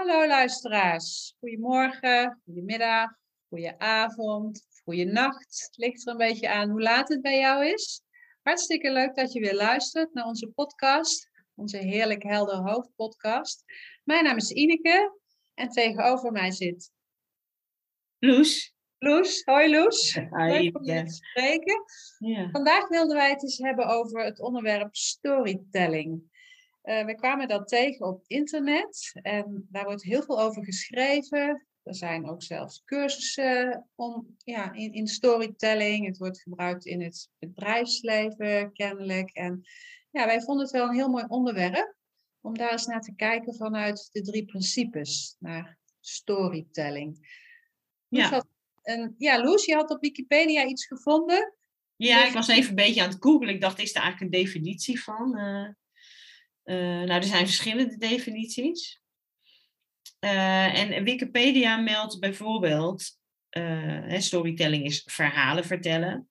Hallo luisteraars, goedemorgen, goedemiddag, goedenavond, goedenacht. Het ligt er een beetje aan hoe laat het bij jou is. Hartstikke leuk dat je weer luistert naar onze podcast, onze Heerlijk Helder Hoofd podcast. Mijn naam is Ineke en tegenover mij zit Loes. Loes. Hoi Loes. Hi, Leuk om je te spreken. Ja. Vandaag wilden wij het eens hebben over het onderwerp storytelling. Uh, we kwamen dat tegen op internet en daar wordt heel veel over geschreven. Er zijn ook zelfs cursussen om, ja, in, in storytelling. Het wordt gebruikt in het bedrijfsleven kennelijk. En ja, wij vonden het wel een heel mooi onderwerp om daar eens naar te kijken vanuit de drie principes naar storytelling. Ja. en, ja, Loes, je had op Wikipedia iets gevonden. Ja, ik was even een beetje aan het googlen. Ik dacht, is er eigenlijk een definitie van? Uh, nou, er zijn verschillende definities. Uh, en Wikipedia meldt bijvoorbeeld, storytelling is verhalen vertellen.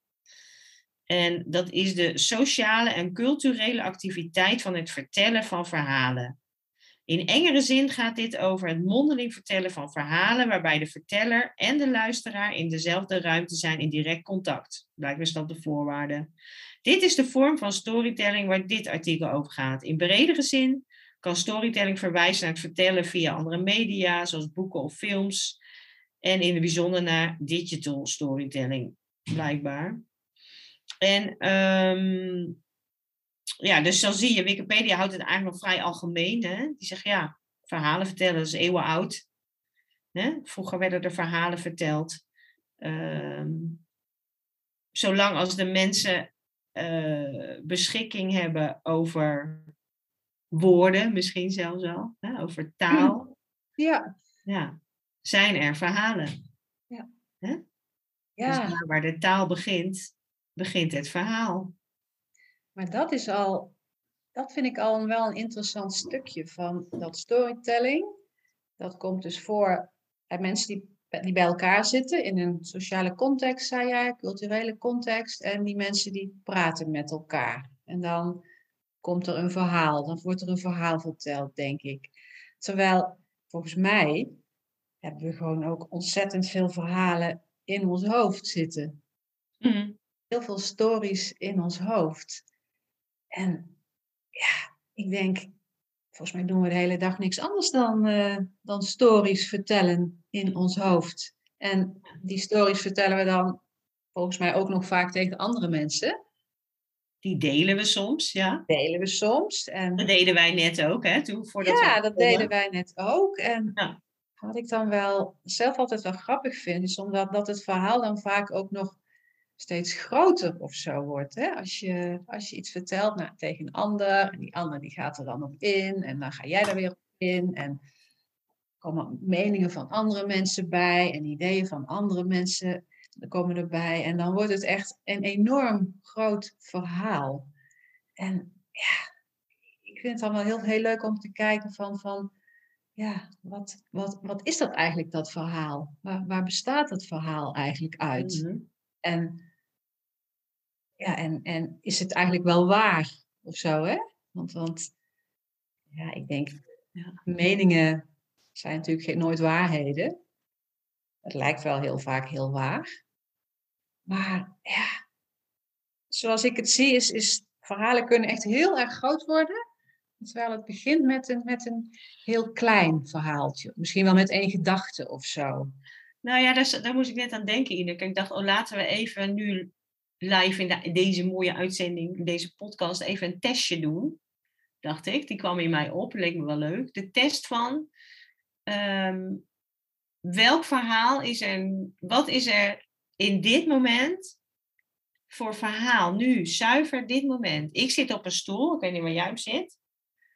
En dat is de sociale en culturele activiteit van het vertellen van verhalen. In engere zin gaat dit over het mondeling vertellen van verhalen waarbij de verteller en de luisteraar in dezelfde ruimte zijn in direct contact. Blijkbaar is dat de voorwaarde. Dit is de vorm van storytelling waar dit artikel over gaat. In bredere zin kan storytelling verwijzen naar het vertellen via andere media, zoals boeken of films. En in het bijzonder naar digital storytelling, blijkbaar. En um, ja, dus dan zie je, Wikipedia houdt het eigenlijk nog vrij algemeen. Hè? Die zegt ja, verhalen vertellen, is eeuwen oud. Hè? Vroeger werden er verhalen verteld. Um, zolang als de mensen uh, beschikking hebben over woorden, misschien zelfs al, hè? over taal. Ja. ja. Zijn er verhalen. Ja. Hè? ja. Dus waar de taal begint, begint het verhaal. Maar dat is al, dat vind ik al wel een interessant stukje van dat storytelling. Dat komt dus voor bij mensen die, die bij elkaar zitten in een sociale context, zei jij, culturele context. En die mensen die praten met elkaar. En dan komt er een verhaal, dan wordt er een verhaal verteld, denk ik. Terwijl volgens mij hebben we gewoon ook ontzettend veel verhalen in ons hoofd zitten. Mm. Heel veel stories in ons hoofd. En ja, ik denk, volgens mij doen we de hele dag niks anders dan, uh, dan stories vertellen in ons hoofd. En die stories vertellen we dan volgens mij ook nog vaak tegen andere mensen. Die delen we soms, ja. Delen we soms. En... Dat deden wij net ook, hè? Toen, voordat ja, we dat deden wij net ook. En ja. wat ik dan wel zelf altijd wel grappig vind, is omdat dat het verhaal dan vaak ook nog steeds groter of zo wordt. Hè? Als, je, als je iets vertelt nou, tegen een ander, en die ander die gaat er dan op in, en dan ga jij er weer op in, en komen meningen van andere mensen bij, en ideeën van andere mensen er komen erbij, en dan wordt het echt een enorm groot verhaal. En ja, ik vind het dan wel heel, heel leuk om te kijken van, van ja, wat, wat, wat is dat eigenlijk, dat verhaal? Waar, waar bestaat dat verhaal eigenlijk uit? Mm -hmm. En ja, en, en is het eigenlijk wel waar of zo, hè? Want, want ja, ik denk, ja, meningen zijn natuurlijk geen, nooit waarheden. Het lijkt wel heel vaak heel waar. Maar ja, zoals ik het zie, is, is verhalen kunnen echt heel erg groot worden. Terwijl het begint met een, met een heel klein verhaaltje. Misschien wel met één gedachte of zo. Nou ja, daar, daar moest ik net aan denken, Ineke. Ik dacht, oh, laten we even nu live in, de- in deze mooie uitzending, in deze podcast, even een testje doen. Dacht ik. Die kwam in mij op, leek me wel leuk. De test van ehm, welk verhaal is er, wat is er in dit moment voor verhaal, nu, zuiver dit moment. Ik zit op een stoel, ik weet niet waar jij op zit.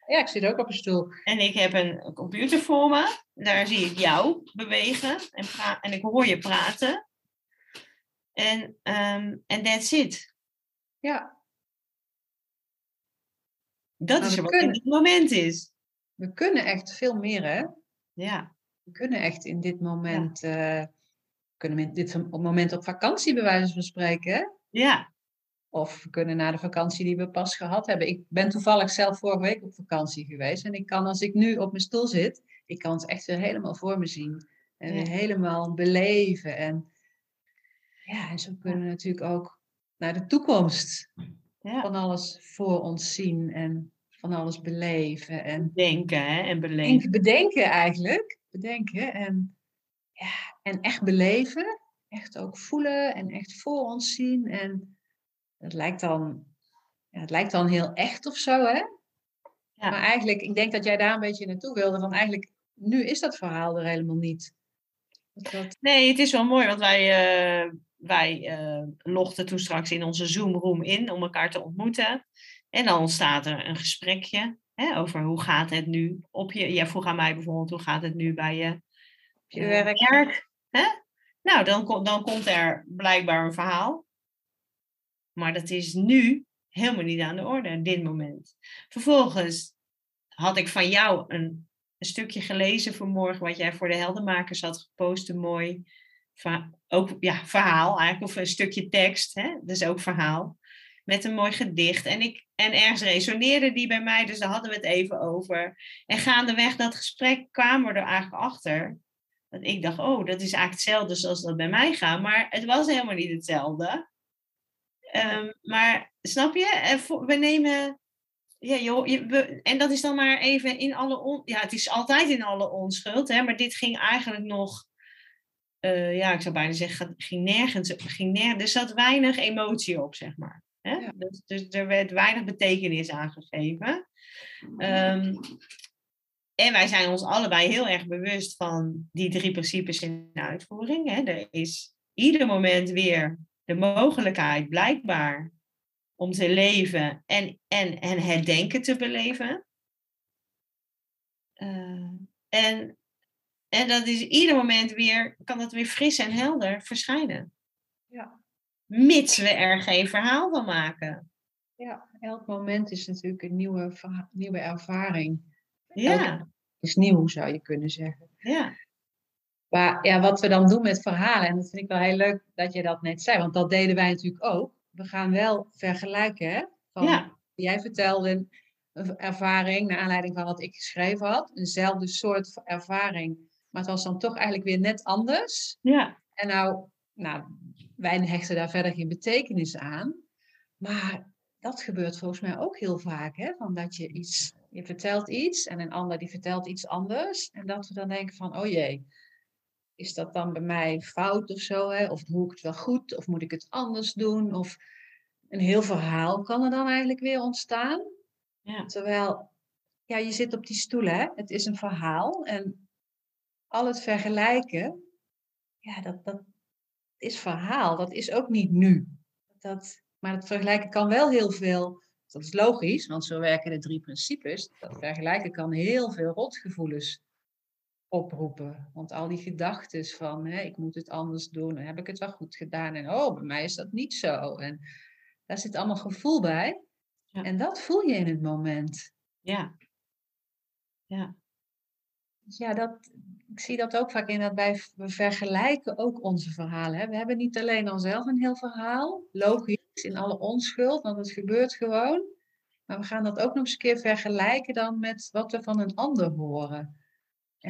Ja, ik zit ook op een stoel. En ik heb een computer voor me. Daar zie ik jou bewegen en, en ik hoor je praten. En en that's it. Ja, Dat Maar is wat in kunnen- dit moment is. we kunnen echt veel meer, hè? Ja, We kunnen echt in dit moment, eh, we kunnen in dit moment op vakantie bij wijze van spreken, hè? ja, Of we kunnen naar de vakantie die we pas gehad hebben. Ik ben toevallig zelf vorige week op vakantie geweest. En ik kan, als ik nu op mijn stoel zit, ik kan het echt weer helemaal voor me zien. En Ja. weer helemaal beleven. En ja, en zo kunnen we natuurlijk ook naar de toekomst ja. van alles voor ons zien. En van alles beleven. En Denken hè, en beleven. denken, bedenken eigenlijk. Bedenken en, ja, en echt beleven. Echt ook voelen en echt voor ons zien. En het lijkt dan, ja, het lijkt dan heel echt of zo, hè? Ja. Maar eigenlijk, ik denk dat jij daar een beetje naartoe wilde. Van eigenlijk, nu is dat verhaal er helemaal niet. Dat, Nee, het is wel mooi, want wij, eh, wij eh, logden toen straks in onze Zoom-room in om elkaar te ontmoeten. En dan ontstaat er een gesprekje hè, over hoe gaat het nu op je... Jij vroeg aan mij bijvoorbeeld, hoe gaat het nu bij je je eh, werk. werk? Hè? Nou, dan, dan komt er blijkbaar een verhaal. Maar dat is nu helemaal niet aan de orde, dit moment. Vervolgens had ik van jou een, een stukje gelezen vanmorgen, wat jij voor de heldenmakers had gepost. Een mooi ook, ja, verhaal eigenlijk, of een stukje tekst. Hè? Dus ook verhaal. Met een mooi gedicht. En, ik, en ergens resoneerde die bij mij, dus daar hadden we het even over. En gaandeweg dat gesprek kwamen we er eigenlijk achter. Dat ik dacht, oh, dat is eigenlijk hetzelfde zoals dat bij mij gaat. Maar het was helemaal niet hetzelfde. Ehm, maar snap je? We nemen. Ja, joh, je, en dat is dan maar even in alle. On, ja, het is altijd in alle onschuld, hè, maar dit ging eigenlijk nog. eh, ja, ik zou bijna zeggen, ging nergens. Ging nergens er zat weinig emotie op, zeg maar. Hè? Ja. Dus, dus er werd weinig betekenis aangegeven. Ehm, en wij zijn ons allebei heel erg bewust van die drie principes in uitvoering. Hè. Er is ieder moment weer de mogelijkheid, blijkbaar, om te leven en, en, en het denken te beleven. Eh, en, en dat is ieder moment weer, kan dat weer fris en helder verschijnen. Ja. Mits we er geen verhaal van maken. ja, elk moment is natuurlijk een nieuwe, nieuwe ervaring. Ja, Is nieuw, zou je kunnen zeggen. ja, Maar ja, wat we dan doen met verhalen, en dat vind ik wel heel leuk dat je dat net zei, want dat deden wij natuurlijk ook. We gaan wel vergelijken, hè? Van, ja, Jij vertelde een ervaring naar aanleiding van wat ik geschreven had. Eenzelfde soort ervaring, maar het was dan toch eigenlijk weer net anders. ja, En nou, nou, wij hechten daar verder geen betekenis aan. Maar dat gebeurt volgens mij ook heel vaak, hè? Van dat je iets, je vertelt iets en een ander die vertelt iets anders. En dat we dan denken van, oh jee, is dat dan bij mij fout of zo? Hè? Of doe ik het wel goed? Of moet ik het anders doen? Of een heel verhaal kan er dan eigenlijk weer ontstaan. ja. Terwijl, ja, je zit op die stoel, hè? Het is een verhaal. En al het vergelijken, ja, dat, dat is verhaal. Dat is ook niet nu. Dat, maar het vergelijken kan wel heel veel. Dat is logisch, want zo werken de drie principes. Dat vergelijken kan heel veel rotgevoelens oproepen. Want al die gedachten van, hè, ik moet het anders doen, heb ik het wel goed gedaan? En oh, bij mij is dat niet zo. En daar zit allemaal gevoel bij. Ja. En dat voel je in het moment. ja. ja. Dus Ja, dat, ik zie dat ook vaak in dat wij we vergelijken ook onze verhalen. Hè. We hebben niet alleen al zelf een heel verhaal, logisch, in alle onschuld, want het gebeurt gewoon. Maar we gaan dat ook nog eens een keer vergelijken dan met wat we van een ander horen.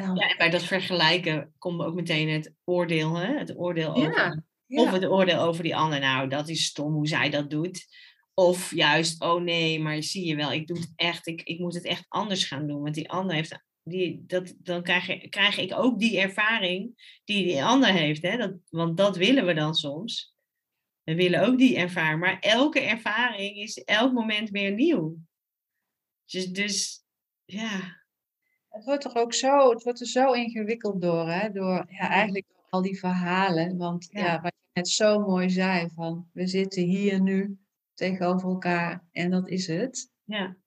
Ja, en bij dat vergelijken komt ook meteen het oordeel, hè? Het oordeel over, ja, of het oordeel over die ander. Nou, dat is stom hoe zij dat doet. Of juist, oh nee, maar zie je wel, ik doe het echt, ik, ik moet het echt anders gaan doen. Want die ander heeft die, dat, dan krijg, je, krijg ik ook die ervaring die die ander heeft. Hè? Dat, want dat willen we dan soms. We willen ook die ervaring. Maar elke ervaring is elk moment weer nieuw. Dus, dus ja. Het wordt toch ook zo, het wordt er zo ingewikkeld door, hè? Door ja, eigenlijk al die verhalen. Want ja. ja, wat je net zo mooi zei, van we zitten hier nu tegenover elkaar en dat is het. Ja.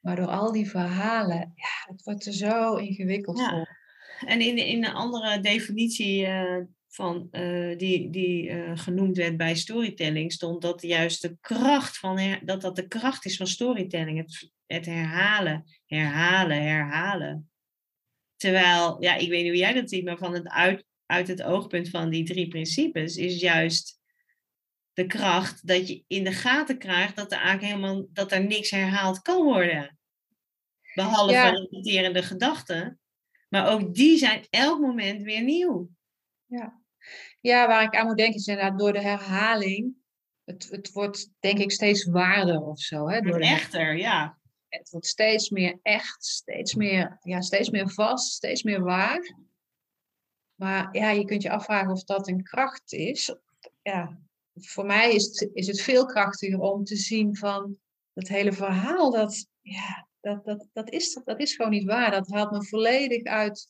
Maar door al die verhalen, ja, het wordt er zo ingewikkeld Ja. voor. En in, in een andere definitie eh, van, eh, die, die eh, genoemd werd bij storytelling, stond dat juist de kracht van dat dat de kracht is van storytelling. Het, het herhalen, herhalen, herhalen. Terwijl, ja, ik weet niet hoe jij dat ziet, maar van het uit, uit het oogpunt van die drie principes is juist de kracht dat je in de gaten krijgt dat er eigenlijk helemaal dat er niks herhaald kan worden. Behalve Ja. repeterende gedachten. Maar ook die zijn elk moment weer nieuw. Ja, waar ik aan moet denken is inderdaad door de herhaling. Het, het wordt denk ik steeds waarder of zo. Hè? Door de Echter, ja. Het wordt steeds meer echt, steeds meer, ja, steeds meer vast, steeds meer waar. Maar ja, je kunt je afvragen of dat een kracht is. Ja, voor mij is het, is het veel krachtiger om te zien van het hele verhaal. Dat, ja, dat, dat, dat, is, dat is gewoon niet waar. Dat haalt me volledig uit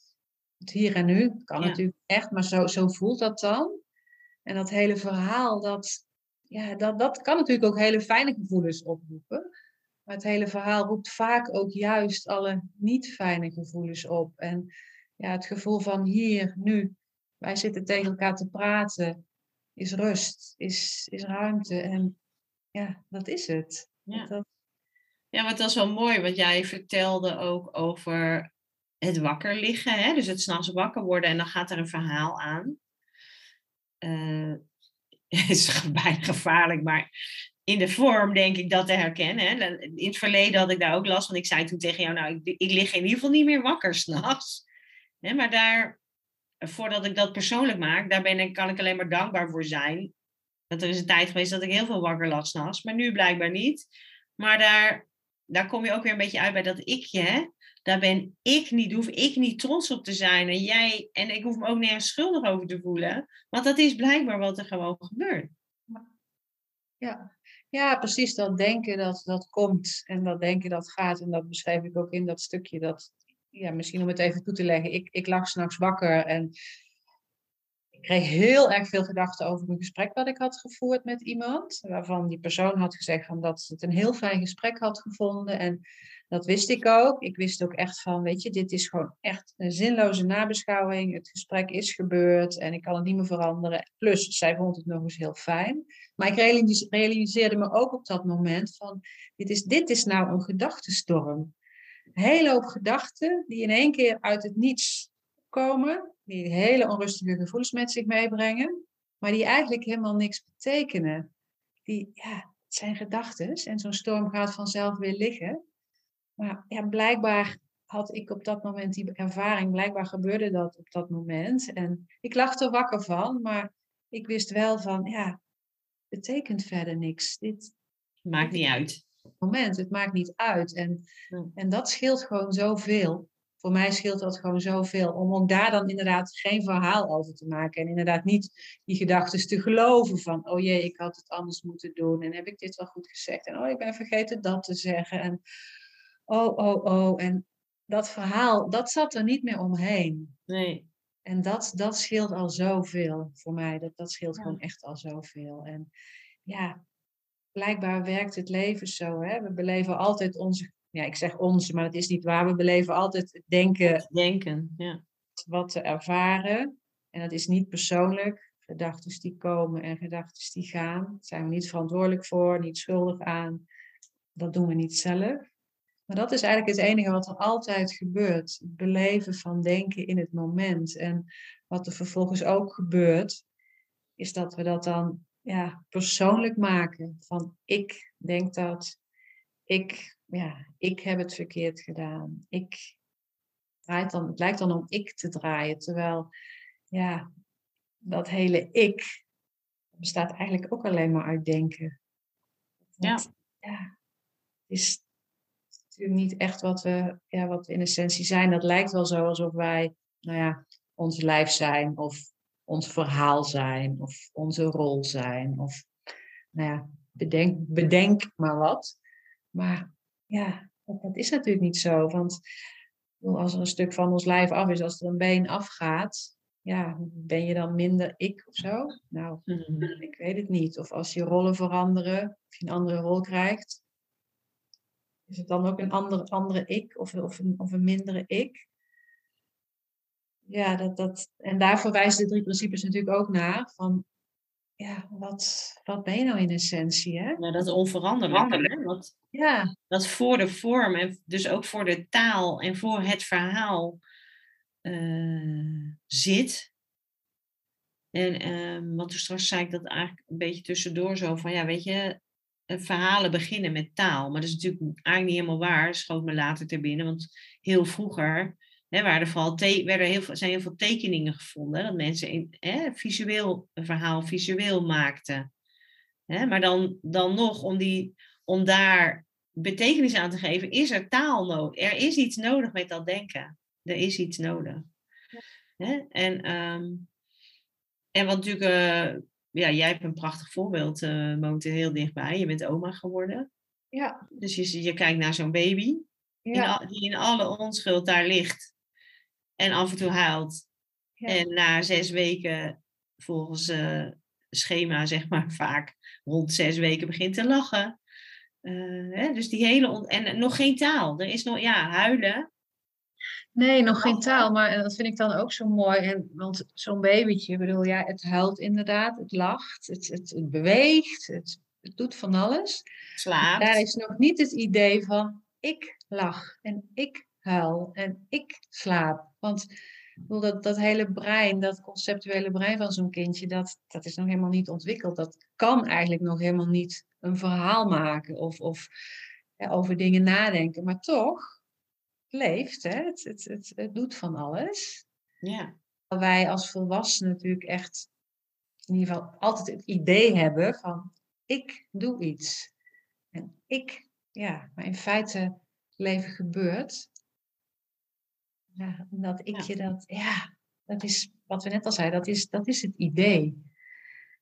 het hier en nu. Kan Ja. natuurlijk echt, maar zo, zo voelt dat dan. En dat hele verhaal, dat, ja, dat, dat kan natuurlijk ook hele fijne gevoelens oproepen. Maar het hele verhaal roept vaak ook juist alle niet fijne gevoelens op. En ja, het gevoel van hier, nu, wij zitten tegen elkaar te praten, is rust, is, is ruimte. En ja, dat is het. Ja. Dat, Ja, maar het was wel mooi wat jij vertelde ook over het wakker liggen. Hè? Dus het s'nachts wakker worden en dan gaat er een verhaal aan. Het is bijna gevaarlijk, maar in de vorm denk ik dat te herkennen. In het verleden had ik daar ook last van. Ik zei toen tegen jou, nou, ik, ik lig in ieder geval niet meer wakker s'nachts. Hè, Maar daar, voordat ik dat persoonlijk maak, daar ben ik, kan ik alleen maar dankbaar voor zijn. Want er is een tijd geweest dat ik heel veel wakker lag s'nachts, maar nu blijkbaar niet. Maar daar, daar kom je ook weer een beetje uit bij dat ikje. Hè? Daar ben ik niet, hoef ik niet trots op te zijn. En jij, en ik hoef me ook nergens schuldig over te voelen. Want dat is blijkbaar wat er gewoon gebeurt. ja. Ja, precies dat denken dat, dat komt en dat denken dat gaat. En dat beschrijf ik ook in dat stukje. Dat, ja, misschien om het even toe te leggen. Ik, ik lag s'nachts wakker en ik kreeg heel erg veel gedachten over een gesprek wat ik had gevoerd met iemand. Waarvan die persoon had gezegd dat ze het een heel fijn gesprek had gevonden. En dat wist ik ook. Ik wist ook echt van, weet je, dit is gewoon echt een zinloze nabeschouwing. Het gesprek is gebeurd en ik kan het niet meer veranderen. Plus, zij vond het nog eens heel fijn. Maar ik realis- realiseerde me ook op dat moment van, dit is, dit is nou een gedachtenstorm. Een hele hoop gedachten die in één keer uit het niets komen, die hele onrustige gevoelens met zich meebrengen, maar die eigenlijk helemaal niks betekenen. Die, ja, het zijn gedachten en zo'n storm gaat vanzelf weer liggen. Maar ja, blijkbaar had ik op dat moment die ervaring, blijkbaar gebeurde dat op dat moment. En ik lag er wakker van, maar ik wist wel van, ja, betekent verder niks. Dit Maakt niet uit. moment, het maakt niet uit. En, Ja. en dat scheelt gewoon zoveel. Voor mij scheelt dat gewoon zoveel. Om ook daar dan inderdaad geen verhaal over te maken. En inderdaad niet die gedachten te geloven van, oh jee, ik had het anders moeten doen. En heb ik dit wel goed gezegd? En oh, ik ben vergeten dat te zeggen. En oh, oh, oh. En dat verhaal, dat zat er niet meer omheen. Nee. En dat, dat scheelt al zoveel voor mij. Dat, dat scheelt Ja. gewoon echt al zoveel. En ja, blijkbaar werkt het leven zo. Hè? We beleven altijd onze, ja, ik zeg onze, maar het is niet waar. We beleven altijd het denken Denken, ja. wat te ervaren. En dat is niet persoonlijk. Gedachten die komen en gedachten die gaan. Daar zijn we niet verantwoordelijk voor, niet schuldig aan. Dat doen we niet zelf. Maar dat is eigenlijk het enige wat er altijd gebeurt. Het beleven van denken in het moment. En wat er vervolgens ook gebeurt, is dat we dat dan ja, persoonlijk maken. Van ik denk dat, ik, ja, ik heb het verkeerd gedaan. Ik draait dan, het lijkt dan om ik te draaien. Terwijl, ja, dat hele ik bestaat eigenlijk ook alleen maar uit denken. Ja. Want, ja, het is, natuurlijk niet echt wat we, ja, wat we in essentie zijn. Dat lijkt wel zo alsof wij, nou ja, ons lijf zijn of ons verhaal zijn of onze rol zijn. Of, nou ja, bedenk, bedenk maar wat. Maar ja, dat, is natuurlijk niet zo. Want als er een stuk van ons lijf af is, als er een been afgaat, ja, ben je dan minder ik of zo? Nou, Mhm. ik weet het niet. Of als je rollen veranderen, of je een andere rol krijgt, is het dan ook een andere, andere ik of, of, een, of een mindere ik? Ja, dat, dat, en daar verwijzen de drie principes natuurlijk ook naar. Van, ja, wat, wat ben je nou in essentie, hè? Ja, dat onveranderlijke. Hè? Wat, Ja, dat voor de vorm en dus ook voor de taal en voor het verhaal eh, zit. En ehm wat toen straks zei ik dat eigenlijk een beetje tussendoor zo van ja, weet je, eh, verhalen beginnen met taal. Maar dat is natuurlijk eigenlijk niet helemaal waar. Schoot me later ter binnen, want heel vroeger hè, waren er vooral werden heel veel, zijn heel veel tekeningen gevonden. Dat mensen in, hè, visueel, een verhaal visueel maakten. Hè, maar dan, dan nog, om, die, om daar betekenis aan te geven, is er taal nodig. Er is iets nodig met dat denken. Er is iets nodig. Hè? En, ehm, en wat natuurlijk, eh, ja, jij hebt een prachtig voorbeeld, eh woont er heel dichtbij. Je bent oma geworden. ja, Dus je, je kijkt naar zo'n baby in ja, al- die in alle onschuld daar ligt. En af en toe huilt. Ja. En na zes weken, volgens eh, schema zeg maar vaak, rond zes weken begint te lachen. Eh, hè? Dus die hele... en nog geen taal. Er is nog, ja, huilen. Nee, nog geen taal, maar eh, dat vind ik dan ook zo mooi. En, want zo'n babytje, ik bedoel, ja, het huilt inderdaad, het lacht, het, het, het beweegt, het, het doet van alles. Slaapt. Daar is nog niet het idee van ik lach en ik huil en ik slaap. Want ik bedoel, dat, dat hele brein, dat conceptuele brein van zo'n kindje, dat, dat is nog helemaal niet ontwikkeld. Dat kan eigenlijk nog helemaal niet een verhaal maken of, of ja, over dingen nadenken. Maar toch leeft hè? Het, het, het, het doet van alles. Ja. Wij als volwassenen natuurlijk echt in ieder geval altijd het idee hebben van ik doe iets. En ik, ja, maar in feite leven gebeurt. Ja, dat ikje, dat, ja, dat is wat we net al zeiden, dat is, dat is het idee.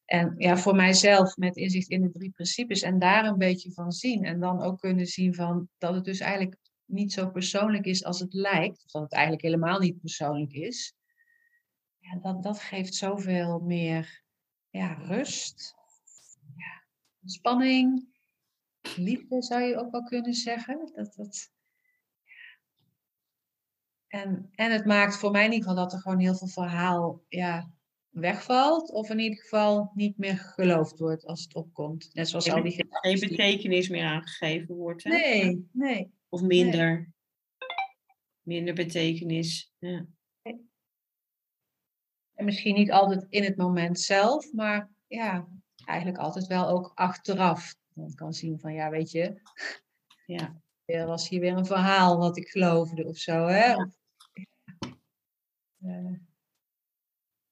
En ja, voor mijzelf met inzicht in de drie principes en daar een beetje van zien. En dan ook kunnen zien van dat het dus eigenlijk niet zo persoonlijk is als het lijkt. Of dat het eigenlijk helemaal niet persoonlijk is. Ja, dat, dat geeft zoveel meer ja, rust, ja, ontspanning, liefde zou je ook wel kunnen zeggen. Dat, dat, en, en het maakt voor mij in ieder geval dat er gewoon heel veel verhaal ja, wegvalt. Of in ieder geval niet meer geloofd wordt als het opkomt. Net zoals al die Geen betekenis meer aangegeven wordt. Hè? Nee, nee. Of minder. Minder betekenis. Ja. En misschien niet altijd in het moment zelf, maar ja, eigenlijk altijd wel ook achteraf. Dan kan zien van, ja, weet je, Ja. er was hier weer een verhaal wat ik geloofde of zo, hè? Ja. Of,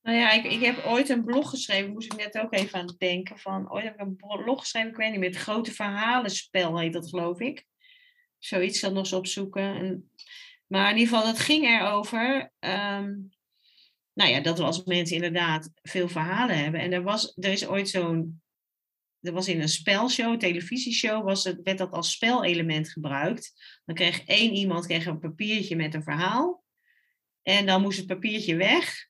Nou ja, ik, ik heb ooit een blog geschreven, moest ik net ook even aan denken. Van, ooit heb ik een blog geschreven, ik weet niet meer, het grote verhalenspel heet dat geloof ik. Zoiets, dat nog eens opzoeken. En, maar in ieder geval, dat ging erover. ehm nou ja, dat we als mensen inderdaad veel verhalen hebben. En er, was, er is ooit zo'n, er was in een spelshow, televisieshow, was het, werd dat als spelelement gebruikt. Dan kreeg één iemand kreeg een papiertje met een verhaal. En dan moest het papiertje weg.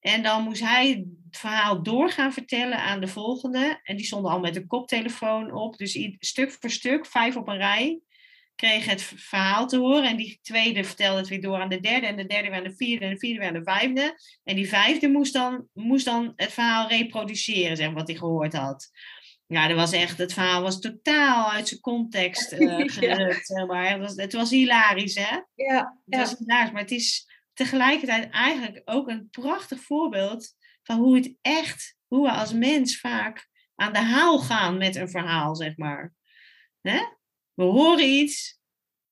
En dan moest hij het verhaal door gaan vertellen aan de volgende. En die stonden al met een koptelefoon op. Dus stuk voor stuk, vijf op een rij, kreeg het verhaal te horen. En die tweede vertelde het weer door aan de derde. En de derde aan de vierde. En de vierde aan de vijfde. En die vijfde moest dan, moest dan het verhaal reproduceren, zeg, wat hij gehoord had. Ja, dat was echt, het verhaal was totaal uit zijn context Ja. gerukt. zeg maar. Het, was, het was hilarisch, hè? ja, Het was hilarisch, maar het is tegelijkertijd eigenlijk ook een prachtig voorbeeld van hoe het echt, hoe we als mens vaak aan de haal gaan met een verhaal, zeg maar. Hè? We horen iets,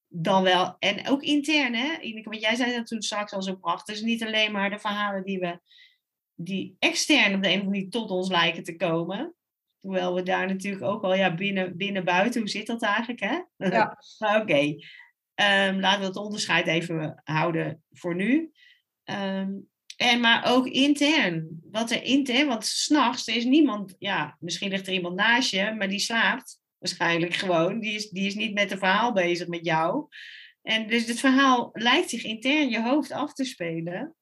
dan wel, en ook intern, hè, Ineke, want jij zei dat toen straks al zo prachtig, dus niet alleen maar de verhalen die we, die extern op de een of andere manier tot ons lijken te komen, Hoewel we daar natuurlijk ook al, ja, binnen, binnen buiten, hoe zit dat eigenlijk, hè? Ja. Oké, Ehm, laten we het onderscheid even houden voor nu. Ehm, en maar ook intern. Wat er intern, want s'nachts is niemand, ja, misschien ligt er iemand naast je, maar die slaapt waarschijnlijk gewoon. Die is, die is niet met een verhaal bezig met jou. En dus het verhaal lijkt zich intern je hoofd af te spelen.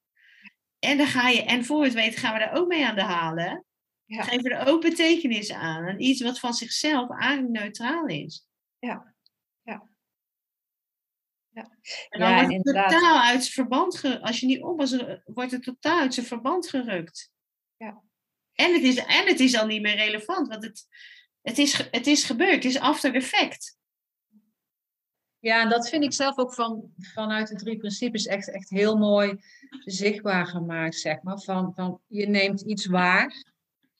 En dan ga je, en voor het weten gaan we daar ook mee aan de halen. Ja. Geven er ook betekenis aan. Aan iets wat van zichzelf eigenlijk neutraal is. Ja. Ja. Ja. En dan Ja, wordt het inderdaad. totaal uit zijn verband gerukt. Als je niet oppast, wordt het totaal uit zijn verband gerukt. Ja. En het is, en het is al niet meer relevant, want het, het, is, het is gebeurd. Het is after effect. Ja, en dat vind ik zelf ook van, vanuit de drie principes echt, echt heel mooi zichtbaar gemaakt, zeg maar. Van, van je neemt iets waar,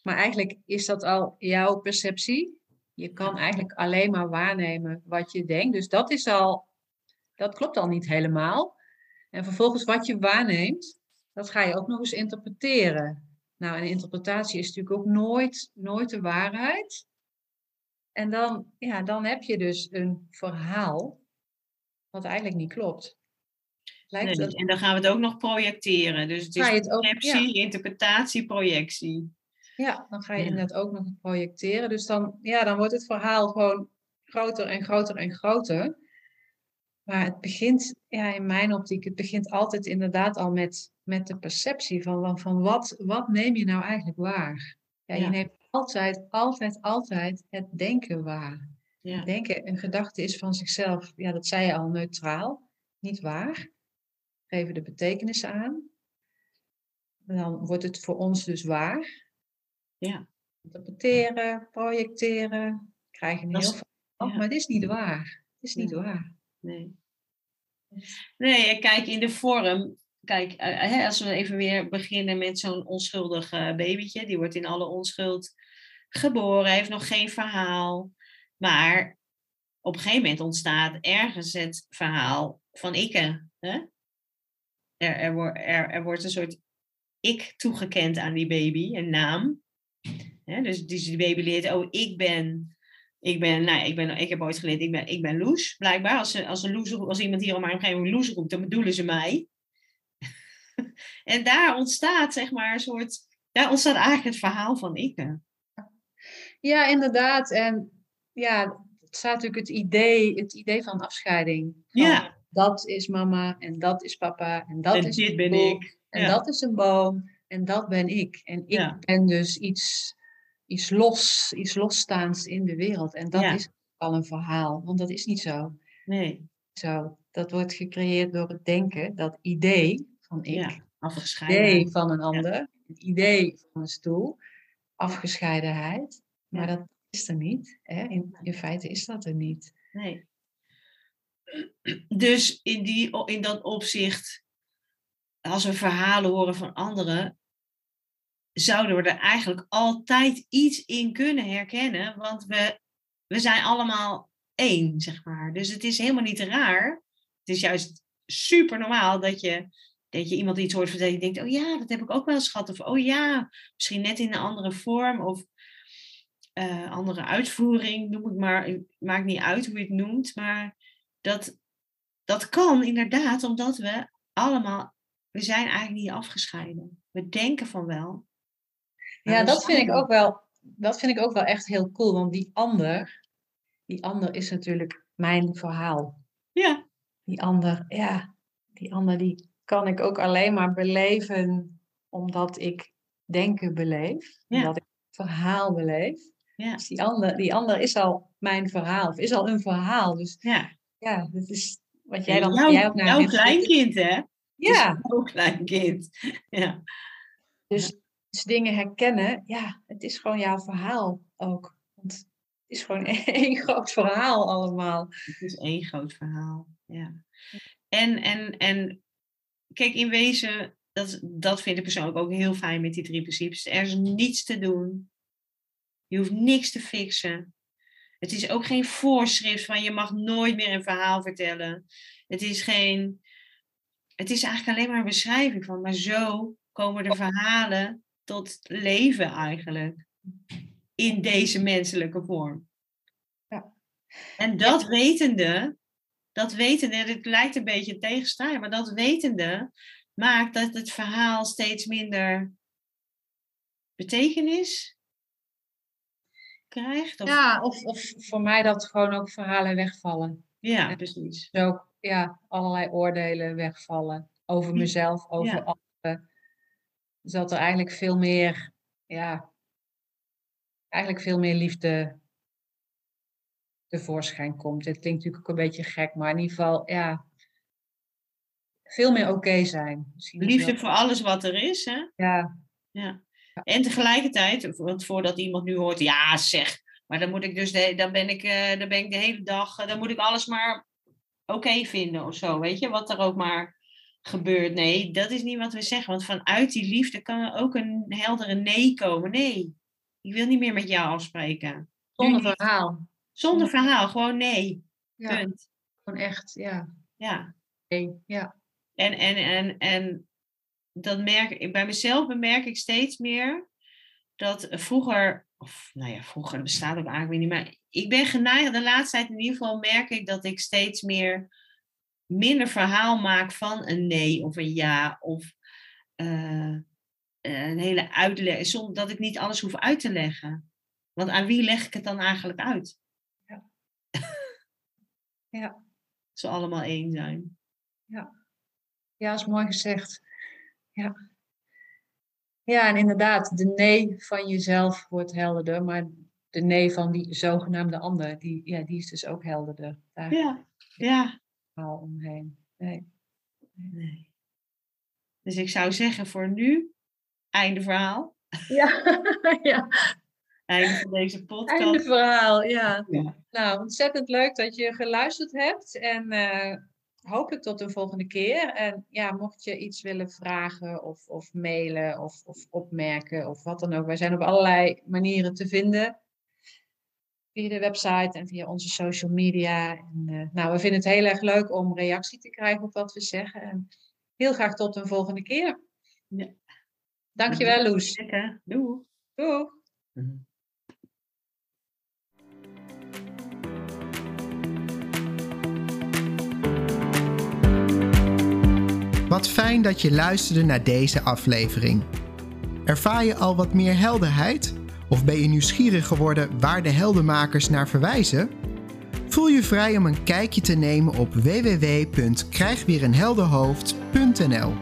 maar eigenlijk is dat al jouw perceptie. Je kan eigenlijk alleen maar waarnemen wat je denkt. Dus dat is al, dat klopt al niet helemaal. En vervolgens wat je waarneemt, dat ga je ook nog eens interpreteren. Nou, en interpretatie is natuurlijk ook nooit, nooit de waarheid. En dan, ja, dan heb je dus een verhaal wat eigenlijk niet klopt. Lijkt Nee, het, En dan gaan we het ook nog projecteren. Dus het is perceptie, interpretatie, projectie. Ja, dan ga je Ja. inderdaad ook nog projecteren. Dus dan, ja, dan wordt het verhaal gewoon groter en groter en groter. Maar het begint, ja, in mijn optiek, het begint altijd inderdaad al met, met de perceptie van, van, wat, wat neem je nou eigenlijk waar? Ja, Ja. je neemt altijd, altijd, altijd het denken waar. Ja. Denken, een gedachte is van zichzelf, ja, dat zei je al, neutraal, niet waar. Geven de betekenis aan. Dan wordt het voor ons dus waar. Ja. Interpreteren, projecteren, Dat heel verhaal, ja. maar het is niet waar. Het is niet waar. Nee. Nee, en kijk, in de vorm. Kijk, eh, hè, als we even weer beginnen met zo'n onschuldig eh, babytje. Die wordt in alle onschuld geboren, heeft nog geen verhaal. Maar op een gegeven moment ontstaat ergens het verhaal van ikke. Hè? Er, er, wordt er, er wordt een soort ik toegekend aan die baby, een naam. Dus, dus die baby leert, oh, ik ben ik ben, nou, ik, ben, ik heb ooit geleerd, ik ben, ik ben Loes, blijkbaar. Als, ze- als, een loes, als iemand hier om mij omgeving Loes roept, dan bedoelen ze mij. en daar ontstaat, zeg maar, een soort... Daar ontstaat eigenlijk het verhaal van ik. Ja, inderdaad. En ja, het staat natuurlijk het idee, het idee van afscheiding. Van, Ja. Dat is mama en dat is papa en dat en is dit ben boek, ik. En Ja. dat is een boom en dat ben ik. En ik Ja. ben dus iets, iets los, iets losstaands in de wereld. En dat Ja. is al een verhaal, want dat is niet zo. Nee, zo. Dat wordt gecreëerd door het denken, dat idee van ik, ja. het Afgescheiden. idee van een ander, het idee van een stoel, afgescheidenheid. Maar dat is er niet. Hè? In, in feite is dat er niet. Nee. Dus in, die, in dat opzicht, als we verhalen horen van anderen, zouden we er eigenlijk altijd iets in kunnen herkennen. Want we, we zijn allemaal één, zeg maar. Dus het is helemaal niet raar. Het is juist super normaal dat je, dat je iemand iets hoort vertellen. Je denkt, oh ja, dat heb ik ook wel eens gehad. Of oh ja, misschien net in een andere vorm. Of eh, andere uitvoering, noem ik maar. Het Maakt niet uit hoe je het noemt. Maar dat, dat kan inderdaad omdat we allemaal... We zijn eigenlijk niet afgescheiden. We denken van wel. Ja, dat vind ik ook wel, dat vind ik ook wel echt heel cool. Want die ander, die ander is natuurlijk mijn verhaal. Ja, Die ander, ja, die ander die kan ik ook alleen maar beleven omdat ik denken beleef. Ja. Omdat ik het verhaal beleef. ja, Dus die ander, die ander is al mijn verhaal, of is al een verhaal. Dus ja. ja, dat is wat jij dan jouw, jij ook naar jouw kleinkind, hè? Ja, Jouw kleinkind. Ja, dus, dus dingen herkennen, ja, het is gewoon jouw verhaal ook. Want het is gewoon één groot verhaal allemaal. het is één groot verhaal. Ja. En, en, en kijk, in wezen, dat, dat vind ik persoonlijk ook heel fijn met die drie principes. Er is niets te doen. Je hoeft niks te fixen. Het is ook geen voorschrift van je mag nooit meer een verhaal vertellen. Het is geen. Het is eigenlijk alleen maar een beschrijving van, maar zo komen de verhalen tot leven eigenlijk. in deze menselijke vorm. Ja. En dat wetende, dat wetende, het lijkt een beetje een tegenstrijd, maar dat wetende maakt dat het verhaal steeds minder betekenis krijgt. Of, Ja, of, of voor mij dat gewoon ook verhalen wegvallen. ja, precies. Dus ook ja, allerlei oordelen wegvallen over mezelf, over Ja. anderen. Dus dat er eigenlijk veel meer, ja, eigenlijk veel meer liefde tevoorschijn komt. Dit klinkt natuurlijk ook een beetje gek, maar in ieder geval, ja, veel meer oké zijn. Misschien Liefde voor alles wat er is, hè? Ja, Ja. En tegelijkertijd, want voordat iemand nu hoort, ja zeg, maar dan moet ik dus, de, dan ben ik, eh, dan ben ik de hele dag, eh, dan moet ik alles maar oké vinden of zo, weet je, wat er ook maar gebeurt. Nee, dat is niet wat we zeggen, want vanuit die liefde kan er ook een heldere nee komen. Nee, ik wil niet meer met jou afspreken. zonder verhaal. Zonder verhaal, gewoon nee. Ja, Punt. gewoon echt, ja. Ja. oké, ja. En, en, en, en dat merk ik, bij mezelf bemerk ik steeds meer dat vroeger, of nou ja, vroeger dat bestaat ook eigenlijk niet, maar ik ben geneigd, de laatste tijd in ieder geval merk ik dat ik steeds meer minder verhaal maak van een nee of een ja of eh, een hele uitleg, zonder dat ik niet alles hoef uit te leggen. Want aan wie leg ik het dan eigenlijk uit? Ja. Ja. Ze allemaal één zijn. Ja, is mooi gezegd. Ja. Ja, en inderdaad, de nee van jezelf wordt helderder, maar de nee van die zogenaamde ander, die, ja, die is dus ook helderder. Daar Ja, ja. Verhaal omheen. Nee. Nee. Dus ik zou zeggen voor nu, einde verhaal. Ja, ja, Einde van deze podcast. einde verhaal. Ja. Ja. Nou, ontzettend leuk dat je geluisterd hebt en eh, hopelijk tot een volgende keer. En ja, mocht je iets willen vragen of, of mailen of, of opmerken of wat dan ook. Wij zijn op allerlei manieren te vinden. Via de website en via onze social media. En, eh, nou, we vinden het heel erg leuk om reactie te krijgen op wat we zeggen. En heel graag tot een volgende keer. Ja. Dankjewel, Loes. Lekker. Doei. Doeg. Wat fijn dat je luisterde naar deze aflevering. Ervaar je al wat meer helderheid? Of ben je nieuwsgierig geworden waar de heldenmakers naar verwijzen? Voel je vrij om een kijkje te nemen op www.krijgweerenhelderhoofd.nl.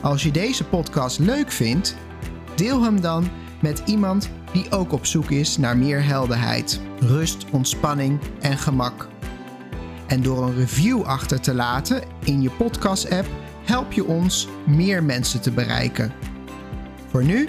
Als je deze podcast leuk vindt, deel hem dan met iemand die ook op zoek is naar meer helderheid, rust, ontspanning en gemak. En door een review achter te laten in je podcast-app help je ons meer mensen te bereiken. Voor nu,